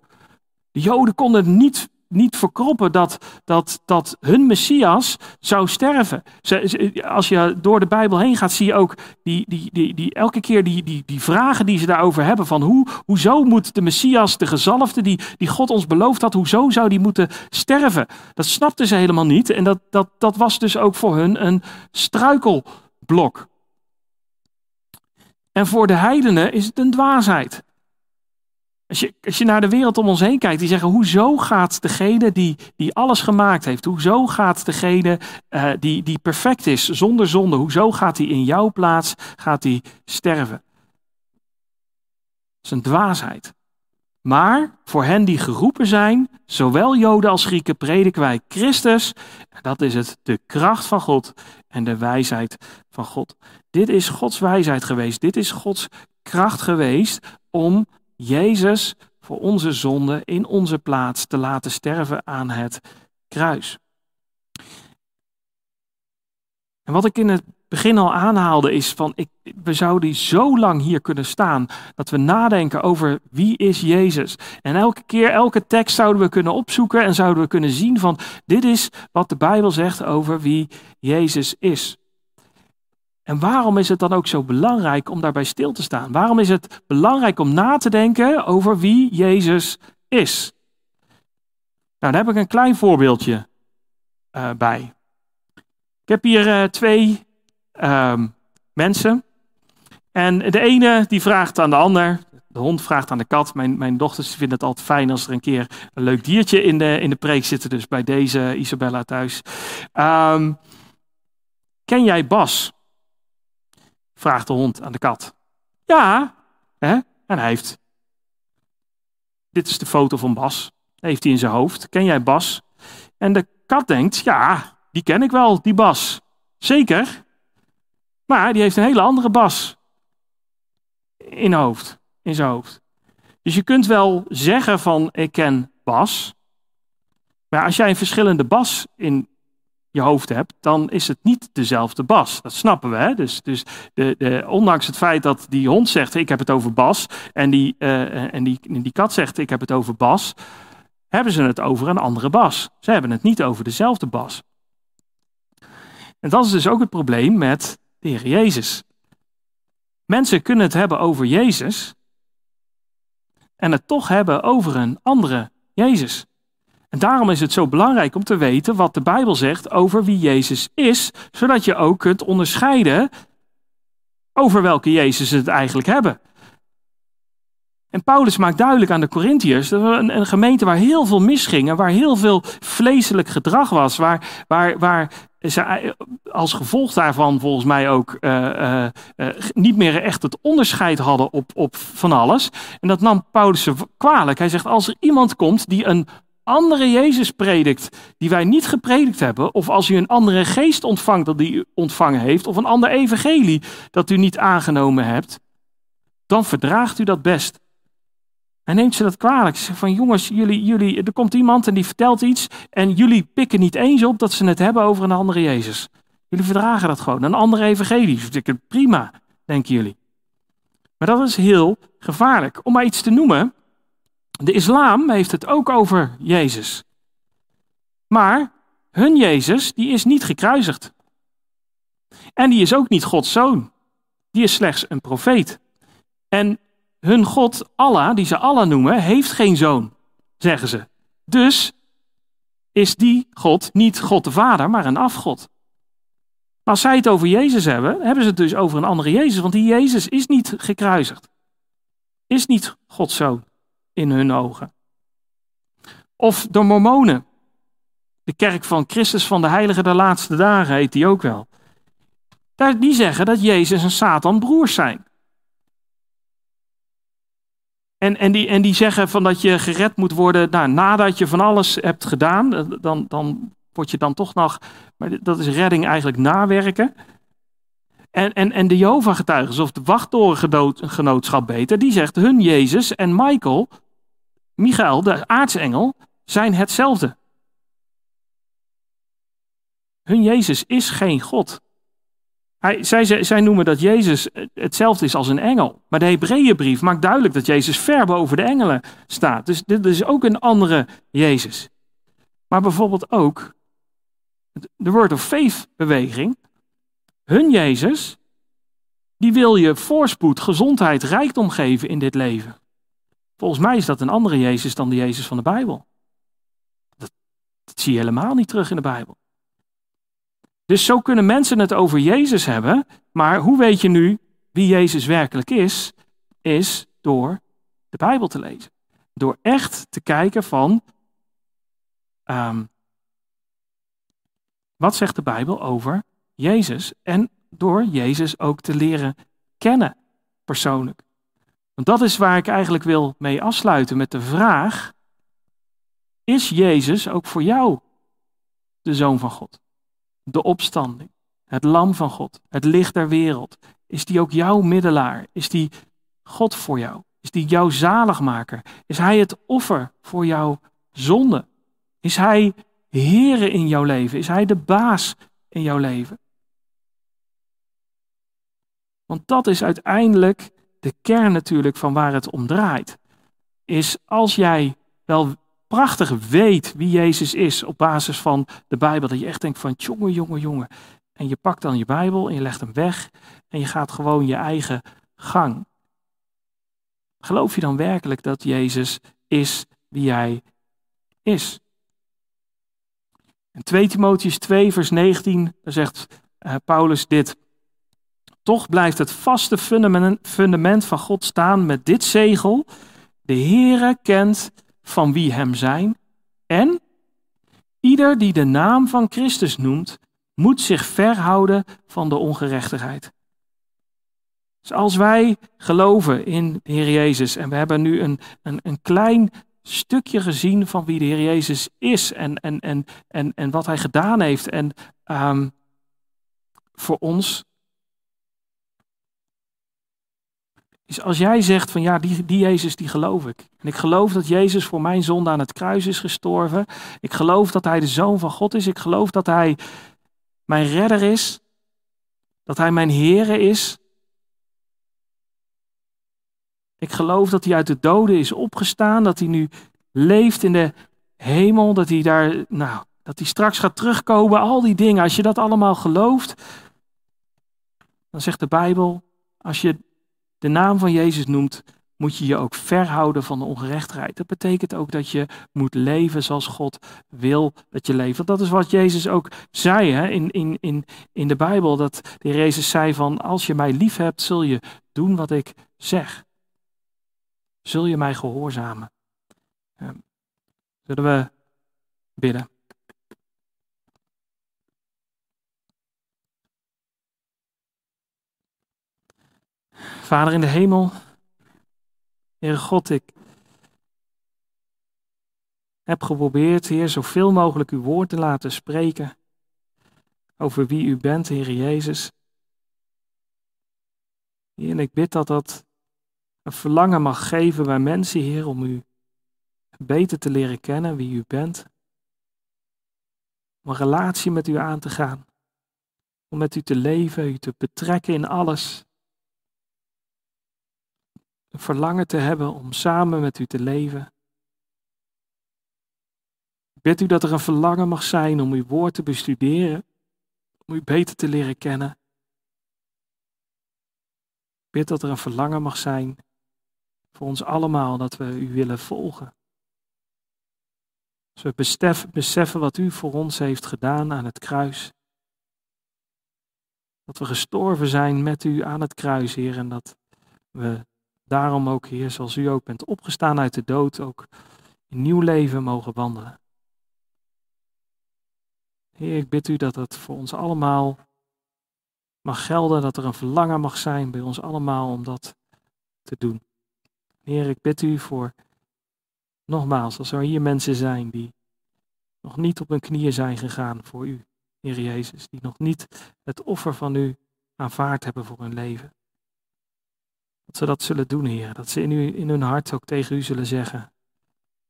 De Joden konden niet niet verkroppen dat, dat, dat hun Messias zou sterven. Als je door de Bijbel heen gaat, zie je ook die, die, die, die, elke keer die, die, die vragen die ze daarover hebben. Van hoe, hoezo moet de Messias, de gezalfde die, die God ons beloofd had, hoezo zou die moeten sterven? Dat snapten ze helemaal niet. En dat, dat, dat was dus ook voor hun een struikelblok. En voor de heidenen is het een dwaasheid. Als je, als je naar de wereld om ons heen kijkt, die zeggen, hoezo gaat degene die, die alles gemaakt heeft, hoezo gaat degene uh, die, die perfect is, zonder zonde, hoezo gaat hij in jouw plaats, gaat hij sterven? Dat is een dwaasheid. Maar voor hen die geroepen zijn, zowel Joden als Grieken, prediken wij Christus. Dat is het, de kracht van God en de wijsheid van God. Dit is Gods wijsheid geweest. Dit is Gods kracht geweest om Jezus voor onze zonde in onze plaats te laten sterven aan het kruis. En wat ik in het begin al aanhaalde is van, ik, we zouden zo lang hier kunnen staan dat we nadenken over wie is Jezus. En elke keer, elke tekst zouden we kunnen opzoeken en zouden we kunnen zien van, dit is wat de Bijbel zegt over wie Jezus is. En waarom is het dan ook zo belangrijk om daarbij stil te staan? Waarom is het belangrijk om na te denken over wie Jezus is? Nou, daar heb ik een klein voorbeeldje uh, bij. Ik heb hier uh, twee uh, mensen. En de ene die vraagt aan de ander, de hond vraagt aan de kat. Mijn, mijn dochters vinden het altijd fijn als er een keer een leuk diertje in de, in de preek zit. Dus bij deze Isabella thuis. Um, ken jij Bas? Vraagt de hond aan de kat. Ja, hè? en hij heeft. Dit is de foto van Bas. Heeft hij in zijn hoofd. Ken jij Bas? En de kat denkt: Ja, die ken ik wel, die Bas. Zeker. Maar die heeft een hele andere Bas in, hoofd, in zijn hoofd. Dus je kunt wel zeggen van ik ken Bas. Maar als jij een verschillende Bas in je hoofd hebt, dan is het niet dezelfde Bas. Dat snappen we. Hè? Dus, dus de, de, ondanks het feit dat die hond zegt, ik heb het over Bas, en die, uh, en die, die kat zegt, ik heb het over Bas, hebben ze het over een andere Bas. Ze hebben het niet over dezelfde Bas. En dat is dus ook het probleem met de Heer Jezus. Mensen kunnen het hebben over Jezus en het toch hebben over een andere Jezus. En daarom is het zo belangrijk om te weten wat de Bijbel zegt over wie Jezus is, zodat je ook kunt onderscheiden over welke Jezus het eigenlijk hebben. En Paulus maakt duidelijk aan de Corinthiërs, dat een, een gemeente waar heel veel misging waar heel veel vleeselijk gedrag was, waar, waar, waar ze als gevolg daarvan volgens mij ook uh, uh, niet meer echt het onderscheid hadden op, op van alles. En dat nam Paulus kwalijk. Hij zegt, als er iemand komt die een andere Jezus predikt, die wij niet gepredikt hebben, of als u een andere geest ontvangt dat die u ontvangen heeft, of een ander evangelie dat u niet aangenomen hebt, dan verdraagt u dat best. Hij neemt ze dat kwalijk. Ze van jongens, jullie, jullie, er komt iemand en die vertelt iets en jullie pikken niet eens op dat ze het hebben over een andere Jezus. Jullie verdragen dat gewoon. Een andere evangelie. Prima, denken jullie. Maar dat is heel gevaarlijk. Om maar iets te noemen, de islam heeft het ook over Jezus. Maar hun Jezus, die is niet gekruisigd. En die is ook niet Gods zoon. Die is slechts een profeet. En hun God, Allah, die ze Allah noemen, heeft geen zoon, zeggen ze. Dus is die God niet God de Vader, maar een afgod. Als zij het over Jezus hebben, hebben ze het dus over een andere Jezus, want die Jezus is niet gekruisigd. Is niet Gods zoon in hun ogen. Of de Mormonen. De kerk van Christus van de Heilige der Laatste Dagen heet die ook wel. Die zeggen dat Jezus en Satan broers zijn. En, en, die, en die zeggen van dat je gered moet worden nou, nadat je van alles hebt gedaan. Eh, dan, dan word je dan toch nog, maar dat is redding eigenlijk nawerken. En, en, en de Jehovah-getuigen, of de wachttorengenootschap beter, die zegt hun Jezus en Michael, Michael, de aartsengel, zijn hetzelfde. Hun Jezus is geen God. Hij, zij, zij, noemen dat Jezus hetzelfde is als een engel. Maar de Hebreeënbrief maakt duidelijk dat Jezus ver boven de engelen staat. Dus dit is ook een andere Jezus. Maar bijvoorbeeld ook de Word of Faith beweging. Hun Jezus, die wil je voorspoed, gezondheid, rijkdom geven in dit leven. Volgens mij is dat een andere Jezus dan de Jezus van de Bijbel. Dat, zie je helemaal niet terug in de Bijbel. Dus zo kunnen mensen het over Jezus hebben, maar hoe weet je nu wie Jezus werkelijk is? Is door de Bijbel te lezen. Door echt te kijken van, um, wat zegt de Bijbel over Jezus? En door Jezus ook te leren kennen, persoonlijk. Want dat is waar ik eigenlijk wil mee afsluiten met de vraag: Is Jezus ook voor jou de zoon van God? de opstanding, het lam van God, het licht der wereld. Is die ook jouw middelaar? Is die God voor jou? Is die jouw zaligmaker? Is hij het offer voor jouw zonde? Is hij Heere in jouw leven? Is hij de baas in jouw leven? Want dat is uiteindelijk de kern natuurlijk van waar het om draait. Is als jij wel prachtig weet wie Jezus is op basis van de Bijbel. Dat je echt denkt van jongen, jongen, jongen. En je pakt dan je Bijbel en je legt hem weg en je gaat gewoon je eigen gang. Geloof je dan werkelijk dat Jezus is wie hij is? In 2 Timotheus 2, vers 19, daar zegt uh, Paulus dit. Toch blijft het vaste fundament, van God staan met dit zegel. De Heere kent van wie hem zijn. En ieder die de naam van Christus noemt, moet zich verhouden van de ongerechtigheid. Dus als wij geloven in de Heer Jezus en we hebben nu een, een, een klein stukje gezien van wie de Heer Jezus is en, en, en, en, en wat Hij gedaan heeft en um, voor ons, is als jij zegt van ja, die, die Jezus die geloof ik. En ik geloof dat Jezus voor mijn zonde aan het kruis is gestorven. Ik geloof dat Hij de Zoon van God is. Ik geloof dat Hij mijn redder is. Dat Hij mijn Heere is. Ik geloof dat Hij uit de doden is opgestaan. Dat Hij nu leeft in de hemel. Dat Hij daar, nou, dat Hij straks gaat terugkomen. Al die dingen. Als je dat allemaal gelooft, dan zegt de Bijbel, als je de naam van Jezus noemt, moet je je ook verhouden van de ongerechtigheid. Dat betekent ook dat je moet leven zoals God wil dat je leeft. Want dat is wat Jezus ook zei hè, in, in, in, in de Bijbel. Dat de Jezus zei van, als je mij lief hebt, zul je doen wat ik zeg. Zul je mij gehoorzamen. Zullen we bidden. Vader in de hemel, Heere God, ik heb geprobeerd, Heer, zoveel mogelijk uw woord te laten spreken over wie u bent, Heer Jezus. Heer, en ik bid dat dat een verlangen mag geven bij mensen, Heer, om u beter te leren kennen wie u bent. Om een relatie met u aan te gaan. Om met u te leven, u te betrekken in alles. Een verlangen te hebben om samen met u te leven. Ik bid u dat er een verlangen mag zijn om uw woord te bestuderen. Om u beter te leren kennen. Ik bid dat er een verlangen mag zijn voor ons allemaal dat we u willen volgen. Als we beseffen wat u voor ons heeft gedaan aan het kruis. Dat we gestorven zijn met u aan het kruis, Heer. En dat we daarom ook, Heer, zoals u ook bent opgestaan uit de dood, ook in nieuw leven mogen wandelen. Heer, ik bid u dat het voor ons allemaal mag gelden, dat er een verlangen mag zijn bij ons allemaal om dat te doen. Heer, ik bid u voor Nogmaals, als er hier mensen zijn die nog niet op hun knieën zijn gegaan voor u, Heer Jezus, die nog niet het offer van u aanvaard hebben voor hun leven. Dat ze dat zullen doen, Heer. Dat ze in, u, in hun hart ook tegen u zullen zeggen: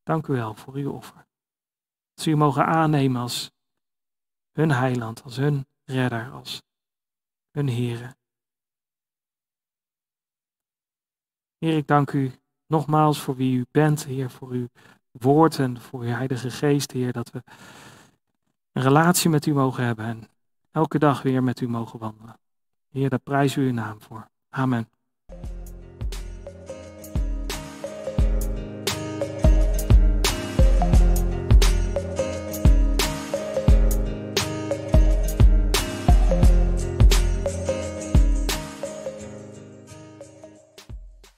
Dank u wel voor uw offer. Dat ze u mogen aannemen als hun heiland, als hun redder, als hun Heer. Heer, ik dank u nogmaals voor wie u bent, Heer, voor uw woord en voor uw Heilige Geest, Heer, dat we een relatie met u mogen hebben en elke dag weer met u mogen wandelen. Heer, daar prijzen we uw naam voor. Amen.